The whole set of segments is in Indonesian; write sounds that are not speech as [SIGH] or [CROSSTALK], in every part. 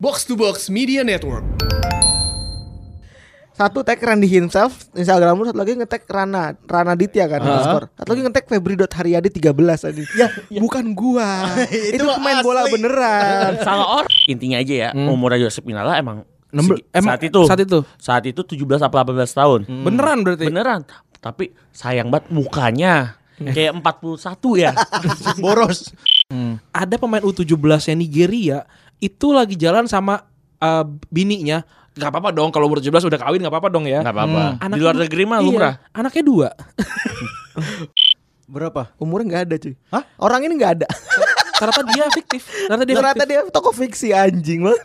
Box to Box Media Network. Satu tag Randy himself Instagram lu satu lagi ngetek Rana Rana Ditya kan underscore. Satu lagi ngetek Febri.haryadi 13 tadi. Ya, bukan gua. [LAUGHS] itu pemain bola beneran. [LAUGHS] salah orang intinya aja ya umur Yosep Pinala emang Enam- segi- emang saat itu saat itu? saat itu 17 apa 18 tahun Beneran berarti. beneran tapi sayang banget mukanya kayak 41 ya [LAUGHS] Boros. Ada pemain U17 yang Nigeria itu lagi jalan sama uh, bininya. Gak apa-apa dong kalau umur 17 udah kawin gak apa-apa dong ya. nggak apa-apa di Anaknya luar negeri mah iya, lumrah Anaknya dua. [LAUGHS] Berapa? Umurnya nggak ada cuy. Hah? Orang ini nggak ada. Ternyata dia fiktif. Ternyata dia Ternyata fiktif. dia toko fiksi anjing banget.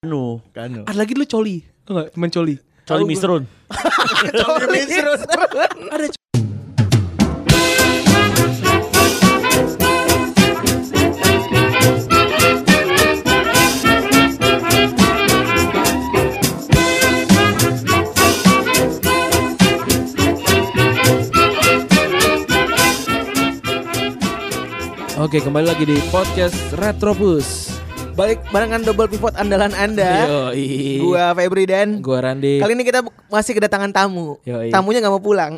anu Kanu. Ada lagi dulu coli. Tau gak? Temen coli. Coli Misrun [LAUGHS] Ada Oke kembali lagi di podcast Retropus Balik barengan double pivot andalan Anda. Yoi Gua Febri dan Gua Randi kali ini kita masih kedatangan tamu. Yoi. Tamunya nggak mau pulang.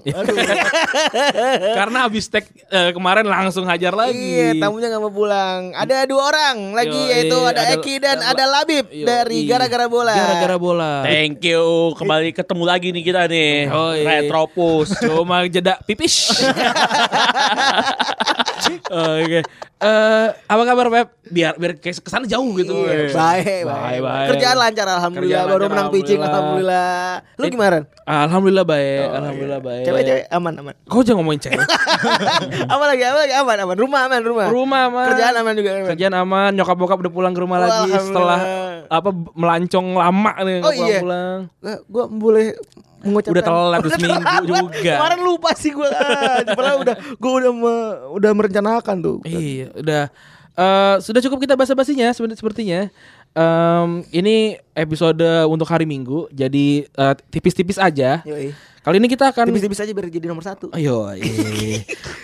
[LAUGHS] Karena habis tag eh, kemarin langsung hajar lagi Iya, tamunya nggak mau pulang. Ada dua orang lagi Yoi, yaitu ada, ada- Eki dan ada- ada Labib Yoi. dari gara-gara bola. Gara-gara bola thank you kembali ketemu lagi nih kita nih Oh, iya. Retropus Cuma jeda pipis [LAUGHS] Oke Eh, Apa kabar Pep? Biar biar ke sana jauh gitu Iya, baik, baik, Baik, baik. Kerjaan lancar alhamdulillah. Kerjaan Baru lancar, menang pitching alhamdulillah. alhamdulillah. Lu gimana? Alhamdulillah baik Alhamdulillah baik Cewek-cewek aman aman. Kok jangan ngomongin cewek [LAUGHS] apa lagi? Apa lagi? Aman aman. Rumah aman rumah. Rumah aman Kerjaan aman juga aman. Kerjaan aman Nyokap bokap udah pulang ke rumah lagi Alhamdulillah. Setelah Apa melancong lama nih Oh, nggak iya. pulang Nah, gua boleh mengucapkan Udah telat Udah seminggu telat. juga. Kemarin lupa sih gua. Ah, Padahal udah gua udah me- udah merencanakan tuh. Iya, udah. Eh, sudah cukup kita basa-basinya seperti sepertinya. Em, ini episode untuk hari Minggu, jadi eh, tipis-tipis aja. Yoi. Kali ini kita akan Tipis-tipis aja biar jadi nomor satu. Ayo. [LAUGHS]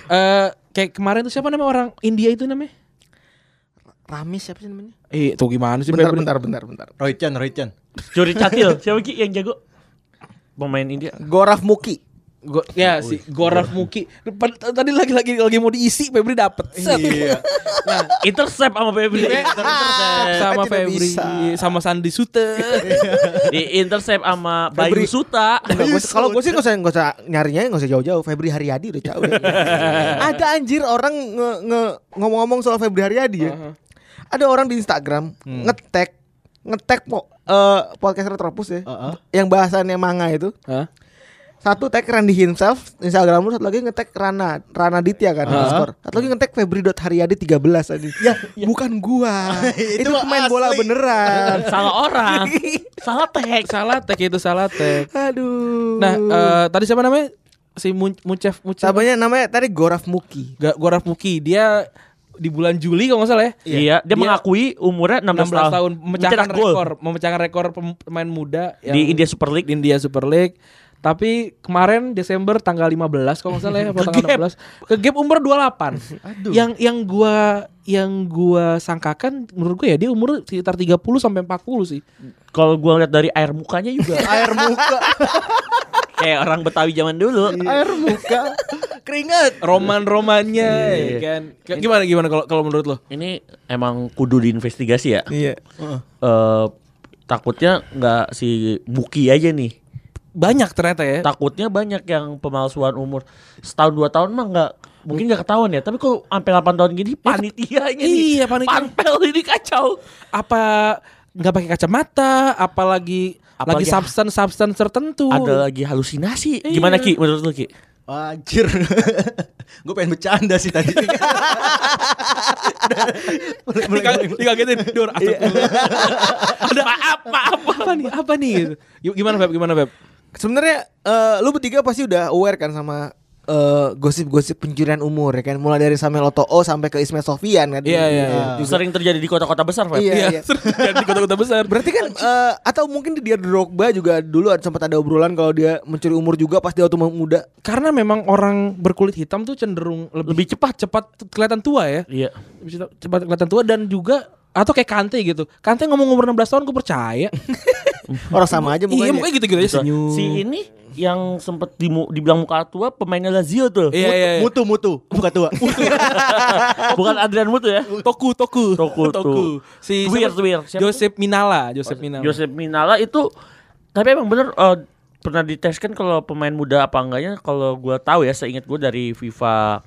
Eh, kayak kemarin tuh siapa namanya orang India itu namanya? Ramis siapa sih namanya? Eh, tuh gimana sih? Bentar, bentar, bentar, bentar. Roy Chan, Roy Chan. Curi Catil siapa Ki yang jago pemain India Goraf Muki. Go- ya si Goraf Muki. Tadi lagi lagi lagi mau diisi, Febri dapet. Set. Iya. Nah, intercept sama Febri intercept sama Febri, sama Sandi Sute. [LAUGHS] di intercept sama Bayu Febri. Suta Kalau gue sih nggak usah nggak usah nyarinya nggak usah jauh-jauh. Febri Haryadi udah jauh. deh. [LAUGHS] Ada anjir orang nge, nge- ngomong-ngomong soal Febri Haryadi ya. Ada orang di Instagram ngetek ngetek po, eh, podcast Retropus ya. Heeh. Yang bahasannya manga itu. Hah? Satu tag Randy himself Instagram lu satu lagi ngetek Rana Rana Ditya kan underscore. Satu lagi ngetek Febri.haryadi 13 tadi. Ya, bukan gua. [LAUGHS] itu Itu pemain asli. bola beneran. [LAUGHS] salah orang [LAUGHS] salah tag Salah tag itu salah tag. Aduh. Nah, eh, tadi siapa namanya? Si Mucef Mucef Sabanya namanya tadi Goraf Muki. Ga- Goraf Muki. Dia di bulan Juli kalau nggak salah ya. iya dia, Dia- mengakui umurnya 16, 16 tahun, tahun memecahkan rekor, memecahkan rekor pem- pemain muda yang di India Super League di India Super League. Tapi kemarin Desember tanggal 15 kalau nggak salah ya, [LAUGHS] tanggal 16 ke gap umur 28. [LAUGHS] Yang yang gua yang gua sangkakan menurut gua ya dia umur sekitar 30 sampai 40 sih. kalau gua lihat dari air mukanya juga [LAUGHS] Air muka, kayak orang Betawi zaman dulu air muka, keringat. Roman-romannya ya kan. K- Gimana gimana kalau kalau menurut lo? ini emang kudu diinvestigasi ya Iya. Eh, takutnya nggak si Buki aja nih Banyak ternyata ya. takutnya banyak yang pemalsuan umur setahun dua tahun mah nggak mungkin nggak ketahuan ya tapi kok sampai 8 tahun gini panitianya nih iya, panitia. panpel ini kacau Apa nggak pakai kacamata, apalagi lagi Apalagi- substance substance tertentu. ada lagi halusinasi gimana Ki menurut lu Ki Anjir. [LAUGHS] Gue pengen bercanda sih tadi. [LAUGHS] Dika- dikagetin Dor astagfirullah. [LAUGHS] ada apa apa apa nih apa nih. Gi- gimana Beb gimana Beb Sebenarnya eh, lu bertiga pasti udah aware kan sama eh, gosip-gosip pencurian umur ya kan mulai dari Samuel Oto'o sampai ke Ismail Sofian kan. Iya, iya, iya. Juga. sering terjadi di kota-kota besar Feb Iya, iya. Dan di kota-kota besar [LAUGHS] Berarti kan eh, atau mungkin dia Drogba juga dulu ada- sempat ada obrolan kalau dia mencuri umur juga pas dia waktu muda. karena memang orang berkulit hitam tuh cenderung lebih, cepat cepat kelihatan tua ya iya lebih cepat, cepat kelihatan tua dan juga atau kayak Kante gitu. Kante ngomong umur 16 tahun gue percaya. [LAUGHS] [LAUGHS] Orang sama aja iya, mukanya. mukanya gitu-gitu aja senyum. Si ini yang sempet dimu- dibilang muka tua pemainnya Lazio tuh. Iya, iya, iya. Mutu mutu, muka tua. [LAUGHS] Bukan Adrian Mutu ya. Toku, Toku. Toku, Toku. Si Twir, siapa? Twir. Siapa Joseph Minala, Joseph Minala. Joseph Minala itu tapi emang bener eh, pernah diteskan kalau pemain muda apa enggaknya kalau gua tahu ya seingat gua dari FIFA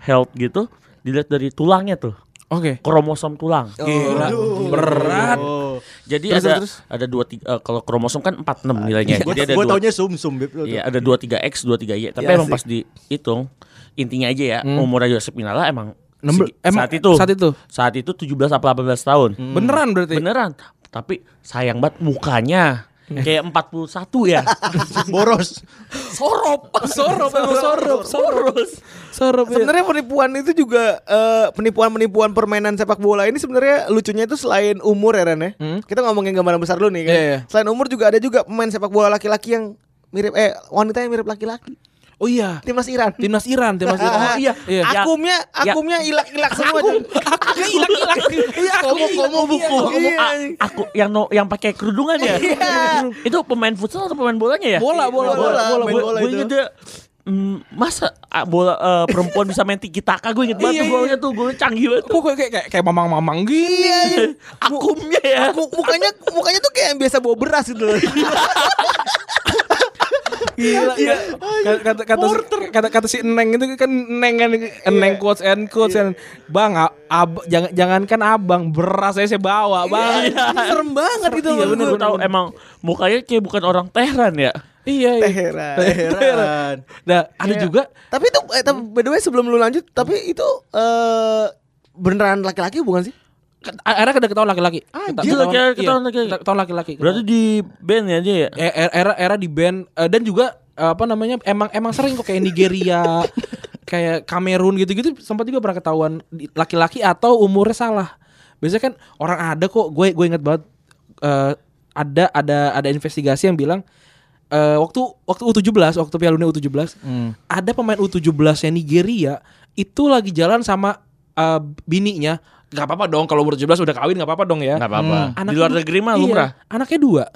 Health gitu dilihat dari tulangnya tuh Oke. kromosom tulang. Gila, berat. Oh. Jadi Terus, ada terus, ada dua tiga eh, kalau kromosom kan 46 nilainya. Gue Jadi ada gue dua, taunya sum sum. Iya, ada 23X, 23Y. Tapi Iya emang sih. pas dihitung intinya aja ya, Hmm. umurnya Joseph Minala emang segi- emang saat itu saat itu? saat itu 17 apa 18 tahun. Beneran berarti. Beneran. Tapi sayang banget mukanya kayak 41 ya. [LAUGHS] Boros. Sorop. Sorop, emang sorop, sorop. Sorop. ya. Sebenarnya penipuan itu juga eh, penipuan-penipuan permainan sepak bola ini sebenarnya lucunya itu selain umur ya Ren ya. Hmm. Kita ngomongin gambaran besar dulu nih kan. Iya, iya. Selain umur juga ada juga pemain sepak bola laki-laki yang mirip eh wanita yang mirip laki-laki. Oh iya. Timnas Iran. Timnas Iran, timnas Iran. [LAUGHS] Oh, iya. Iya. Akumnya Ya. akumnya ilak-ilak [LAUGHS] semua. Aku, Jon. aku hilang-hilang. [LAUGHS] Iya, aku Komo buku. Iya. Aku yang no, yang pakai kerudungan ya. itu pemain futsal atau pemain bolanya ya? Bola, bola, bola, bola, Gue bola gue dia mm, masa bola eh, perempuan bisa main tiki taka gue inget banget Iya, tuh iya. golnya tuh golnya canggih banget. Kok kayak kayak kayak mamang-mamang gini. Akumnya ya. Mu- mukanya mukanya tuh kayak yang biasa bawa beras gitu loh. Gila, Iya. kata, kata, kata, kata, kata si Neng itu kan Neng kan Neng quotes and quotes kan Bang, a- ab, jangan jangankan abang beras saya saya bawa bang. Serem banget gitu Iya, loh. bener, Gue tahu emang mukanya kayak bukan orang Tehran ya. Iya, iya. Heran. Heran. Nah, ada juga Tapi itu eh, tapi by the way sebelum lu lanjut, tapi itu eh beneran laki-laki bukan sih? Era kada ketahuan laki-laki. Anjir, Ketahuan- ketahuan- iya, ketahuan laki-laki. Ketahuan laki-laki. Berarti di band ya dia ya. E- e- era era di band eh, dan juga eh, apa namanya emang emang sering kok kayak Nigeria [LAUGHS] kayak Kamerun gitu-gitu sempat juga pernah ketahuan laki-laki atau umurnya salah biasanya kan orang ada kok gue gue inget banget eh, ada ada ada investigasi yang bilang eh, waktu waktu U17 waktu Piala Dunia U17 ada pemain U17 yang Nigeria itu lagi jalan sama eh, bininya nggak apa-apa dong kalau umur 17 udah kawin nggak apa-apa dong ya Enggak apa-apa. Anaknya Di luar negeri mah iya, lumrah. Anaknya dua. [LAUGHS]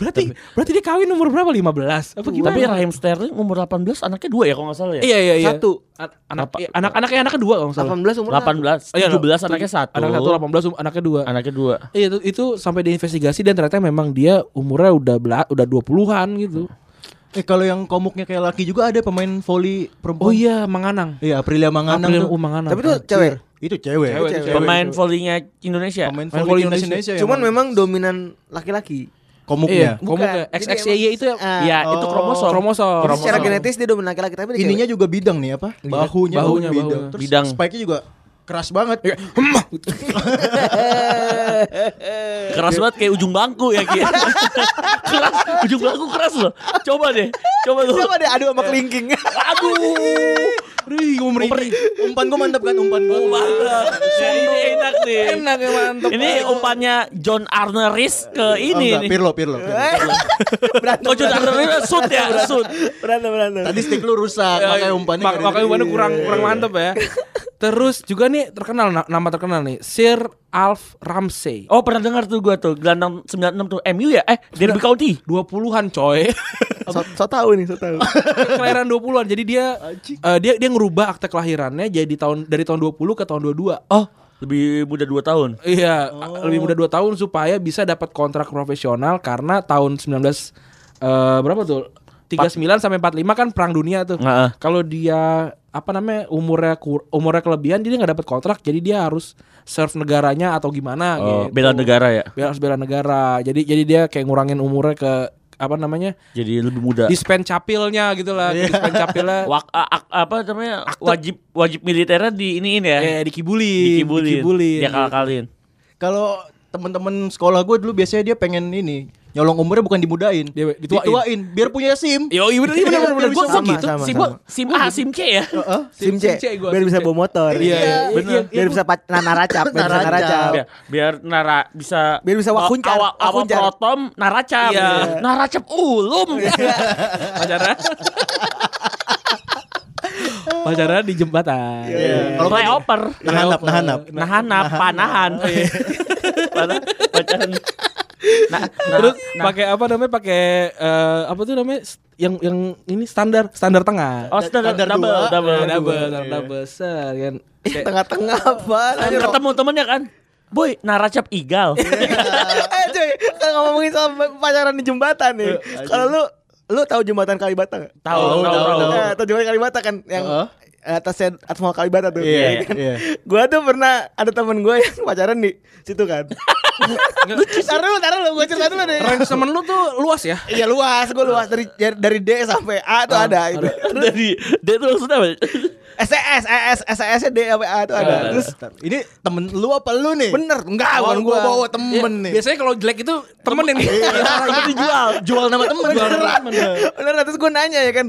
berarti berarti dia kawin umur berapa? 15 apa gimana? Tapi Raheem Sterling umur 18 anaknya dua ya kalau nggak salah ya. Iya iya iya. Satu. An- anak iya, anak anaknya anaknya dua kalau nggak salah. 18 umur 18, Iya, 17 anaknya satu. Anak satu 18 um- anaknya dua. Anaknya dua. Iya itu, itu sampai diinvestigasi dan ternyata memang dia umurnya udah bela, udah 20-an gitu. Eh kalau yang komuknya kayak laki juga ada pemain volley Oh perempuan. iya, Manganang. Iya, Aprilia Manganang Aprilia tuh. U Manganang. Tapi itu cewek. Itu cewek. Cewek, Cewek. cewek. Pemain volleynya Indonesia. Pemain Main volley Indonesia. Indonesia. Cuman memang dominan laki-laki. komuknya. Iya, komuknya. XXY itu ya. Ah, Iya, itu Oh. kromosom. Kromosom. Jadi secara genetis dia dominan laki-laki tapi dia Ininya juga bidang nih apa? Bahunya, Bahunya, bidang. bahunya. Terus Bidang. spike-nya juga keras banget. Keras banget kayak ujung bangku ya Ki. [LAUGHS] keras, ujung bangku keras loh. Coba deh. Coba cewek. lu. Coba deh adu sama kelingking. Aduh. Ri, umri. Umpan gua mantap kan umpan gua. Mantap. Nah, ini enak nih. Enak ya mantap. Ini umpannya John Arneris ke Oh, ini enggak, nih. Pirlo, Pirlo. Pirlo. [LAUGHS] berantem. Oh John Arneris shoot ya, shoot. Berantem berantem. Tadi stick lu rusak, makanya umpannya. Mak- makanya umpannya kurang kurang mantep ya. Terus juga nih terkenal na- nama terkenal nih Sir Alf Ramsey. Oh pernah dengar tuh gua tuh gelandang 96 tuh MU ya? Eh Derby County. 20-an coy. [LAUGHS] So, so tahu nih, so tahu. [LAUGHS] Kelahiran 20-an. Jadi dia eh, dia dia ngerubah akte kelahirannya jadi tahun dari tahun 20 ke tahun 22. Oh lebih muda 2 tahun. Iya, lebih muda 2 tahun supaya bisa dapat kontrak profesional karena tahun 19 eh, berapa tuh? 39 sampai 45 kan perang dunia tuh. Heeh. Kalau dia apa namanya umurnya kur- umurnya kelebihan jadi nggak dapat kontrak jadi dia harus serve negaranya atau gimana Oh, gitu. bela negara ya. Bela- harus bela negara. Jadi jadi dia kayak ngurangin umurnya ke apa namanya? Jadi lebih muda. dispen capilnya gitu lah. Dispen capilnya [LAUGHS] Wak, a- a- apa namanya? Wajib wajib militernya di iniin ya. ya dikibulin, Dikibulin. dikibulin. Dia kalkalin. Kalau teman-teman sekolah gue dulu biasanya dia pengen ini nyolong umurnya bukan dimudain, Dia- dituain. biar punya SIM. Yo, iya bener, iya bener, bener, bener. Gua Sama, gitu. sama, Sim, sama. gua- Sim A, Sim C ya. Sim C, C gua, biar sim bisa bawa motor. Iya, iya, bener. iya, Biar bisa naracap, biar bisa Naracap. Biar, biar nara bisa Biar bisa wakuncar, awak awak protom naracap. Iya. Naracap ulum. Pacarnya. Pacaran di jembatan. Kalau Playoper. Nahanap, nahanap. Nahanap, panahan. Panah- Pacaran. Nah, [LAUGHS] nah, Terus nah. pakai apa namanya? Pakai eh, apa tuh namanya? Yang yang ini standar standar tengah. Oh, standar Standar double, dua. double, double, double. double, double, set, kan. Ih, Kayak- tengah-tengah apa? Kan ketemu temennya kan. Boy, naracap igal. eh cuy, kalau ngomongin soal pacaran di jembatan nih. Kalau lu lu tahu jembatan Kalibata nggak? Tahu, Oh, tahu, tahu, tahu. tahu. Eh, tahu jembatan Kalibata kan yang Heeh. atasnya atas mall Kalibata tuh. Iya, Kan? iya. Gua tuh pernah ada temen gue yang [LAUGHS] pacaran di situ kan. Taruh dulu, taruh dulu, gue cerita dulu deh. Range temen lu tuh luas ya? Iya luas, gue luas dari dari D sampai A tuh ada. Itu. Dari dia tuh maksudnya apa? SES, ES, SES nya D sampai A tuh ada. Terus Ini temen lu apa lu nih? bener, enggak, bukan gue gua. bawa temen Iya, nih. Biasanya kalau jelek itu temen yang [LAUGHS] Ini dijual. Jual nama temen. Beneran, beneran. Terus gue nanya ya kan,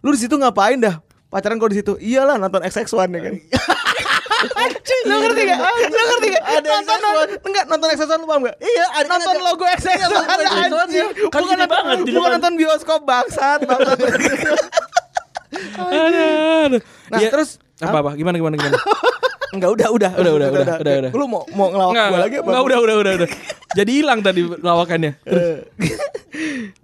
lu di situ ngapain dah? Pacaran kau di situ? Iyalah nonton XX1 ya kan. [LAUGHS] Anjing, lu ngerti gak? Lu ngerti gak? Ada nonton, XX1. nonton, enggak nonton XX1 lu paham gak? Iya, ada nonton ada- logo XX1 Iya, logo XX1. anjing. Kan Bukan gede nonton, banget di bukan nonton bioskop bangsat, [LAUGHS] aduh. Nah, Ya, terus apa apa? Gimana gimana gimana? [LAUGHS] Enggak udah udah Udah, udah, udah, udah, udah. Lu mau mau ngelawak Enggak, gue lagi apa? enggak udah udah udah udah. Jadi hilang tadi lawakannya. [LAUGHS]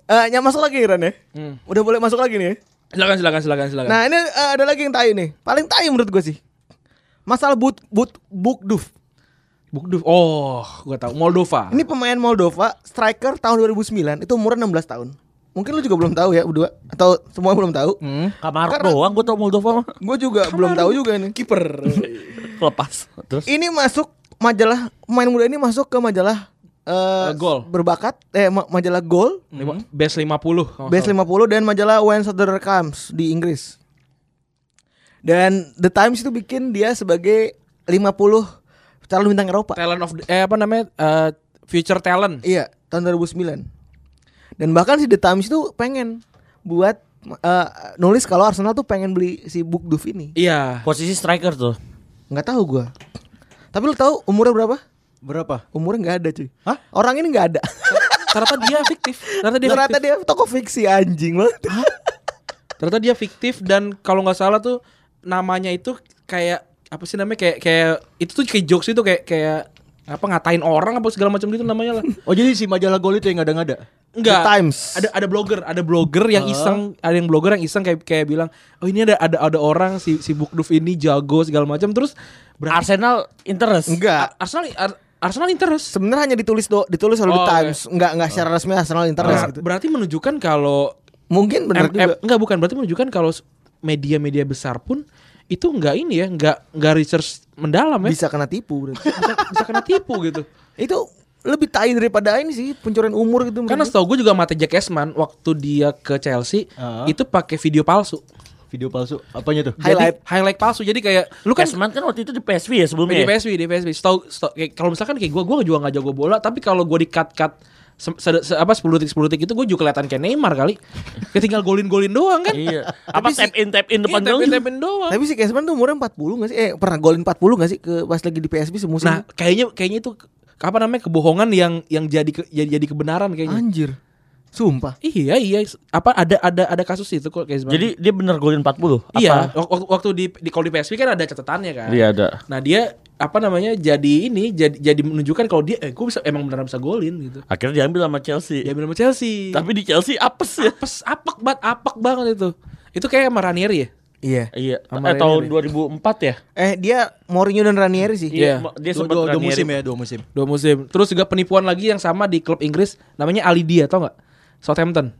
Eh, nyam masuk lagi Ran ya? Hmm. Udah boleh masuk lagi nih ya? Silakan silakan silakan silakan. Nah ini eh, ada lagi yang tai nih Paling tai menurut gue sih Masalah but, but, Bukduf Bukduf. Oh, gua tahu Moldova. Ini pemain Moldova Striker tahun 2009 Itu umurnya 16 tahun Mungkin lu juga belum tahu ya berdua Atau semua belum tahu Hmm. Kamar Karena- doang gue tau Moldova mah. Gue juga belum tahu juga nih Kiper. Lepas. Terus Ini masuk majalah Pemain muda ini masuk ke majalah eh, Eh, Gol. Berbakat Eh ma- majalah Gol Lima- Best 50. kalau Best nggak 50 dan majalah When Southern Comes di Inggris. Dan The Times itu bikin dia sebagai 50 calon bintang Eropa. Talent of the- eh apa namanya? Eh, future talent. Iya, tahun 2009. Dan bahkan si The Times itu pengen buat eh, nulis kalau Arsenal tuh pengen beli si Bukduf ini. Iya. posisi striker tuh. Nggak tahu gua. Tapi lu tahu umurnya berapa? Berapa? Umurnya nggak ada cuy. Hah? Orang ini nggak ada. [LAUGHS] Ternyata dia fiktif. Ternyata dia Ternyata fiktif. dia toko fiksi anjing banget. Ternyata dia fiktif dan kalau nggak salah tuh namanya itu kayak apa sih namanya kayak kayak itu tuh kayak jokes itu kayak kayak apa ngatain orang apa segala macam gitu namanya lah. Oh jadi si majalah Gol itu yang ngada-ngada? Enggak. The Times. Ada ada blogger, ada blogger yang iseng, ada yang blogger yang iseng kayak kayak bilang, "Oh, ini ada ada ada orang si si Bukduf ini jago segala macam." Terus berarti Arsenal interest. Enggak. Ar- Arsenal Ar- Arsenal interest. Sebenarnya hanya ditulis do, ditulis oleh Oh, The Times, nggak nggak secara resmi Arsenal interest Ber- gitu. Berarti menunjukkan kalau Mungkin benar M- juga. Enggak bukan berarti menunjukkan kalau media-media besar pun itu enggak ini ya, enggak enggak research mendalam ya. bisa kena tipu bisa, bisa kena tipu gitu. itu lebih tai daripada ini sih pencurian umur gitu Karena setahu gue juga mate Jack Esman waktu dia ke Chelsea Ah. itu pakai video palsu. Video palsu. Apanya tuh? Highlight. Jadi, highlight palsu. Jadi kayak lu kan Kesman kan waktu itu di PSV ya sebelumnya. di ya? PSV, di PSV. Setahu, kayak kalau misalkan kayak gue, gue juga nggak jago bola, tapi kalau gue di cut cut se- se- se- apa 10 detik 10 detik itu gue juga kelihatan kayak Neymar kali. [LAUGHS] Kayak tinggal golin golin doang kan. Iya. Apa si- tap in tap in depan Iya, doang. tapin- tapin doang. Tapi si Kesman tuh umurnya 40 gak sih? Eh pernah golin 40 gak sih ke pas lagi di PSB semusim? Nah, kayaknya kayaknya itu apa namanya kebohongan yang yang jadi ke- jadi, jadi kebenaran kayaknya. anjir. Sumpah. Iya iya apa ada ada ada kasus itu kok kayak Jadi dia bener golin 40. iya Apa? waktu, waktu di di kalau di PSV kan ada catatannya kan. Iya ada. Nah dia apa namanya jadi ini jadi jadi menunjukkan kalau dia eh gue bisa emang beneran bisa golin gitu. Akhirnya diambil sama Chelsea. Dia benar Chelsea. Tapi di Chelsea apes ya. apes apek banget apek banget itu. Itu kayak sama Ranieri ya. Iya. Iya. Sama Eh, tahun Ranieri. 2004 ya. Eh dia Mourinho dan Ranieri sih. Iya. ma- Dia Dua, sempat dua, dua Ranieri. musim ya, dua musim. Dua musim. Terus juga penipuan lagi yang sama di klub Inggris namanya Alidia tau nggak? Southampton.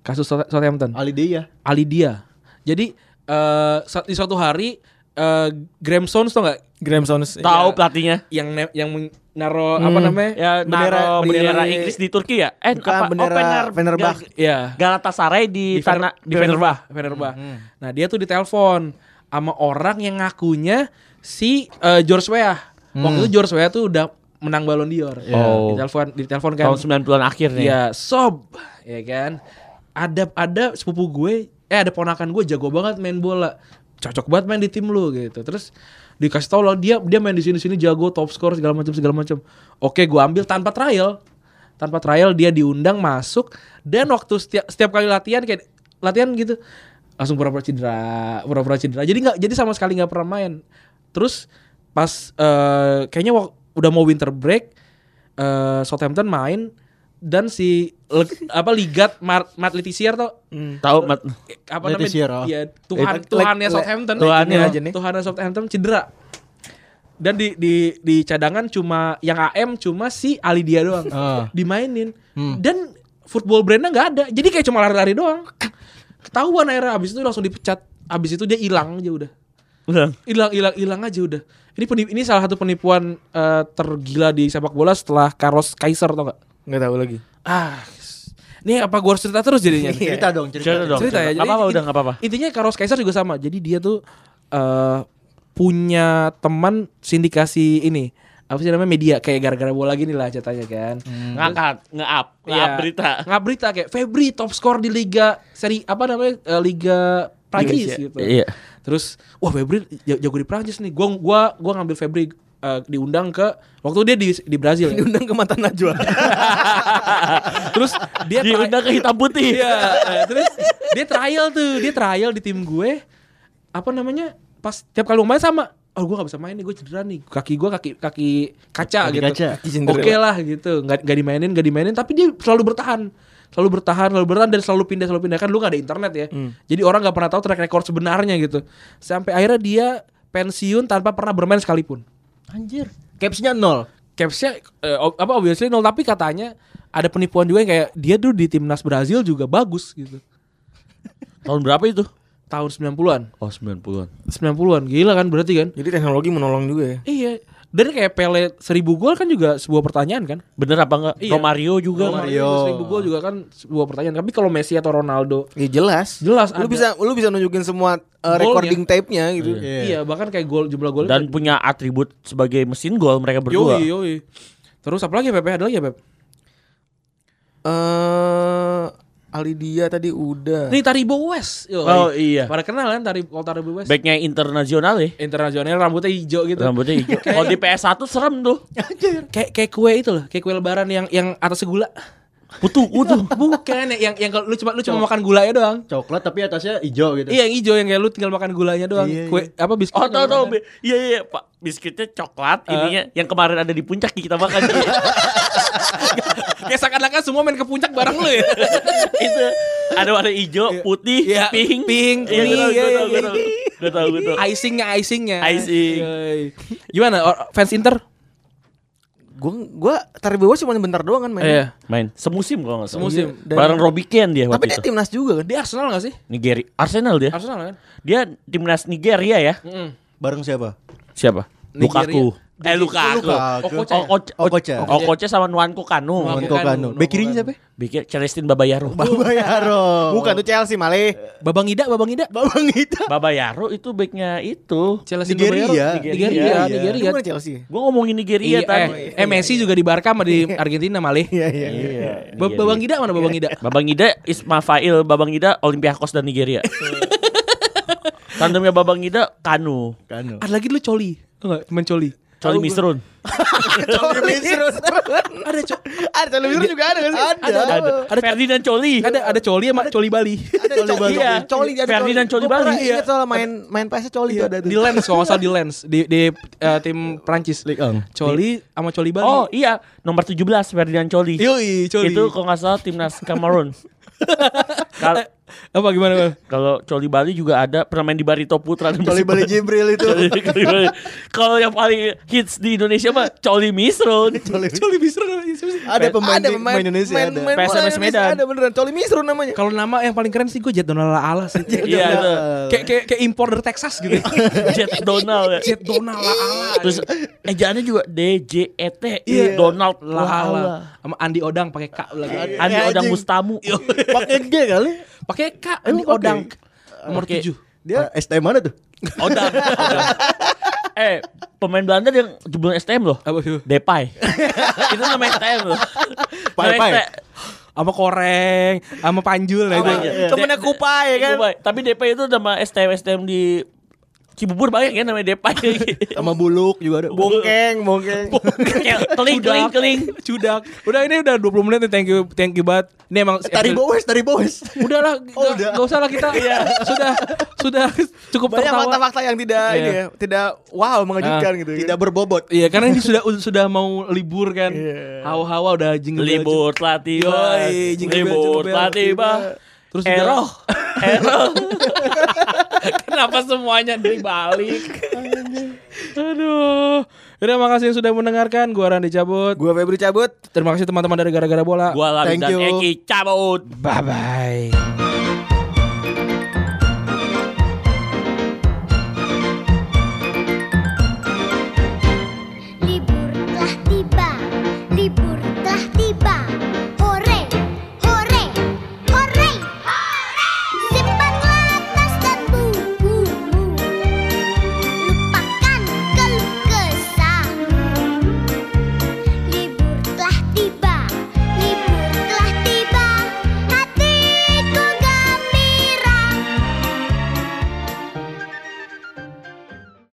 Kasus South- Southampton. Ali Dia. Alidia. Jadi eh sa- di suatu hari eh Graham Souness tau nggak? Graham Souness. Tahu pelatihnya. Yang ne- yang naro apa namanya? Ya Bendera- naro bendera, bendera- Inggris di Turki ya? Eh Bukan, bendera Fenerbahce. Iya. Galatasaray di, di Fener- tanah di Fenerbah, Fenerbah. Nah, dia tuh ditelepon sama orang yang ngakunya si eh, George Weah. Waktu itu George Weah tuh udah menang Ballon d'Or. Oh. Ditelepon ditelepon kan. Tahun 90-an akhir nih. Iya, sob, ya kan. Ada ada sepupu gue, eh ada ponakan gue jago banget main bola. Cocok banget main di tim lu gitu. Terus dikasih tau lah dia dia main di sini sini jago top score segala macam segala macam. Oke, gue ambil tanpa trial. Tanpa trial dia diundang masuk dan waktu setiap setiap kali latihan kayak latihan gitu langsung pura-pura cedera, pura-pura cedera. Jadi nggak, jadi sama sekali nggak pernah main. Terus pas eh, kayaknya udah mau winter break, eh, Southampton main dan si le- apa Ligat Mar- Matt Letizia tuh Tahu Mat. apa Letizia, namanya? oh. Iya, Tuhan Tuhannya le- Southampton. Tuhannya Iya, aja nih. Tuhannya Southampton cedera. Dan di di di cadangan cuma yang AM cuma si Ali dia doang. Ah. Dimainin. Dan football brandnya nggak ada. Jadi kayak cuma lari-lari doang. Ketahuan akhirnya abis itu langsung dipecat. Abis itu dia hilang aja udah. Udah. Hilang hilang hilang aja udah. Ini penip- ini salah satu penipuan eh, tergila di sepak bola setelah Carlos Kaiser tau gak? Nggak tahu lagi. Ah. Ini apa gua harus cerita terus jadinya? nih? Cerita dong, cerita. Cerita dong. cerita ya. Nggak apa-apa udah nggak apa-apa. Intinya Carlos Kaiser juga sama. Jadi dia tuh eh punya teman sindikasi ini. Apa sih namanya media kayak gara-gara bola gini lah ceritanya kan. Ngangkat, nge-up, nge-up Iya. berita. Nggak berita kayak Febri top skor di liga seri apa namanya eh, liga Prancis gitu. Iya. Terus wah Febri jago di Prancis nih. Gua gua gua ngambil Febri eh, diundang ke waktu dia di di Brazil. ya. Diundang ke mata Najwa. [LAUGHS] Terus dia Diundang ke hitam putih. Iya, eh, terus dia trial tuh, dia trial di tim gue. Apa namanya? Pas tiap kali main sama, oh gue gak bisa main nih, gue cedera nih. Kaki gue kaki kaki kaca Kaki gitu. kaca. Oke lah gitu, nggak nggak dimainin, nggak dimainin, tapi dia selalu bertahan. Selalu bertahan, selalu bertahan dan selalu pindah, selalu pindah kan lu gak ada internet ya. Jadi orang nggak pernah tahu track record sebenarnya gitu. Sampai akhirnya dia pensiun tanpa pernah bermain sekalipun. Anjir. Capsnya nol. Capsnya eh, ob- apa obviously nol tapi katanya ada penipuan juga yang kayak dia dulu di timnas Brazil juga bagus gitu. [LAUGHS] Tahun berapa itu? Tahun 90-an. Oh 90-an. 90-an. Gila kan berarti kan? Jadi teknologi menolong juga ya. Iya. Dan kayak Pele 1000 gol kan juga sebuah pertanyaan kan? Bener apa enggak? Iya. Romario juga. Romario. Romario 1000 gol juga kan sebuah pertanyaan. Tapi kalau Messi atau Ronaldo Ya jelas. Jelas Lu ada. bisa lu bisa nunjukin semua uh, recording tape-nya gitu. Iya. iya bahkan kayak gol jumlah gol Dan punya atribut sebagai mesin gol mereka berdua. Yoi, yoi. Terus apa lagi Pepe? Ada lagi ya Pep? Eh Ali dia tadi udah. Nih Taribo West. Yoi. Oh iya. Pada kenal kan Taribo, kalau Taribo West? Backnya internasional ya. Internasional rambutnya hijau gitu. Rambutnya hijau. [LAUGHS] Kalau di PS1 serem tuh. Kayak kayak kue itu loh, kayak kue lebaran yang yang atas gula. Putu, putu. Bukan yang yang kalau lu cuma lu cuma makan gulanya doang. Coklat tapi atasnya hijau gitu. Iya yang hijau yang kayak lu tinggal makan gulanya doang. Iya, Kue apa biskuit? Oh tahu tahu. Bi- Iya iya Pak. Biskuitnya coklat ininya yang kemarin ada di puncak kita makan. [LAUGHS] Kayak seakan-akan semua main ke puncak bareng lu ya. [LAUGHS] itu ada warna hijau, putih, Iya, pink, pink, Iya, kuning, iya, iya. tahu. Gue tahu, gue tahu. Icingnya, icingnya. Icing. Gimana fans Inter? Gua gua Taribo cuma bentar doang kan main. Iya. Main semusim kalau nggak salah. Semusim. Dan- Bareng Robbie Keane dia Tapi waktu dia itu. timnas juga kan. Dia Arsenal gak sih? Nigeria, Arsenal dia. Arsenal kan? Dia timnas Nigeria ya. Mm-mm. Bareng siapa? Siapa? Nigeria. Lukaku. Eh Lukaku. Lukaku. Oh, Okocha. Oh, Okocha sama Nwanko Kanu. Nwanko Kanu. Bek kirinya siapa? Bikin Celestin Babayaro. [LAUGHS] Babayaro. Bukan tuh Chelsea Male. Babang Ida, Babang Ida. Babang Ita. Babayaro itu backnya itu. Chelsea Nigeria. Babayaro. Nigeria. Nigeria, Iya. Nigeria. Bukan Chelsea. Gue ngomongin Nigeria Iya, tadi. eh, eh, Messi juga di Barca sama di Argentina malih. Iya iya. Iya. Ba- Babang Ida mana Babang Ida? Babang Ida Isma Fail, Babang Ida Olympiakos dan Nigeria. Tandemnya Babang Ida Kanu. Kanu. Ada lagi dulu Coli. Tau gak? Coli Misrun. Coli Misrun. Ada co Ada Coli Misrun juga ada kan sih? Ada. Ada, ada Ferdinand Coli. ada ada Coli sama Coli Bali. Ada Coli Bali. Iya. Coli ada Ferdinand Coli pernah Bali. Ingat soal main main PS Coli itu ada tuh. di Lens kalau nggak salah di Lens di di eh, tim Prancis. Ligue 1. Coli sama Coli Bali. Oh iya, nomor 17 Ferdinand Coli. Yoi, Coli. Itu kalau nggak salah timnas. Kalau [LAUGHS] apa gimana? Bang? kalau Coli Bali juga ada pernah main di Barito Putra dan Coli Bali Jibril itu. Coli- Coli Bali. Kalau yang paling hits di Indonesia mah Coli Misrun. [LAUGHS] Coli bisa Ada pemain, ada di- pemain Indonesia main, ada. main PSMS Medan. Ada beneran Coli Misrun namanya. Kalau nama yang paling keren sih gue Jet Donald Ala sih. [LAUGHS] Iya itu. kayak kayak kayak impor dari Texas gitu. [LAUGHS] Jet Donald ya. Jet Donald Ala. Terus ejaannya juga D J E T Iya. Donald Ala. Lala. Sama Andi Odang pakai K lagi. Andi Ya, Odang. Mustamu. Pakai G kali. Pakai K Andi Emang Odang. Nomor Oke. 7. Dia STM mana tuh? Odang. Odang. [LAUGHS] Eh, pemain Belanda yang jebol STM loh. Apa [LAUGHS] itu? Depay. itu nama STM loh. Pai, pai. Sama Koreng, sama Panjul nah itu. Iya. Temennya Kupai ya kan. Depay. Tapi Depay itu nama STM STM di Cibubur banyak ya namanya Depay. [LAUGHS] Sama buluk juga ada. Bongkeng, bongkeng. [LAUGHS] Kayak keling keling keling. Cudak. Udah ini udah 20 menit nih. Thank you thank you banget. Ini emang Tari bowes, tari bowes. Udahlah, Oh, nggak udah. nggak usah lah kita. [LAUGHS] sudah sudah cukup Banyak tertawa. fakta-fakta yang tidak Iya. ini ya, tidak wow mengejutkan gitu. Tidak berbobot. Iya, karena ini sudah sudah mau libur kan. Iya. Hawa-hawa udah jingle Libur telah tiba. Libur tiba. Terus Eroh. Eroh. [LAUGHS] Kenapa semuanya dibalik? Aduh. Udah makasih yang sudah mendengarkan. Gua Randy cabut. Gua Febri cabut. Terima kasih teman-teman dari gara-gara bola. Gua Thank dan you. Eki cabut. Bye bye.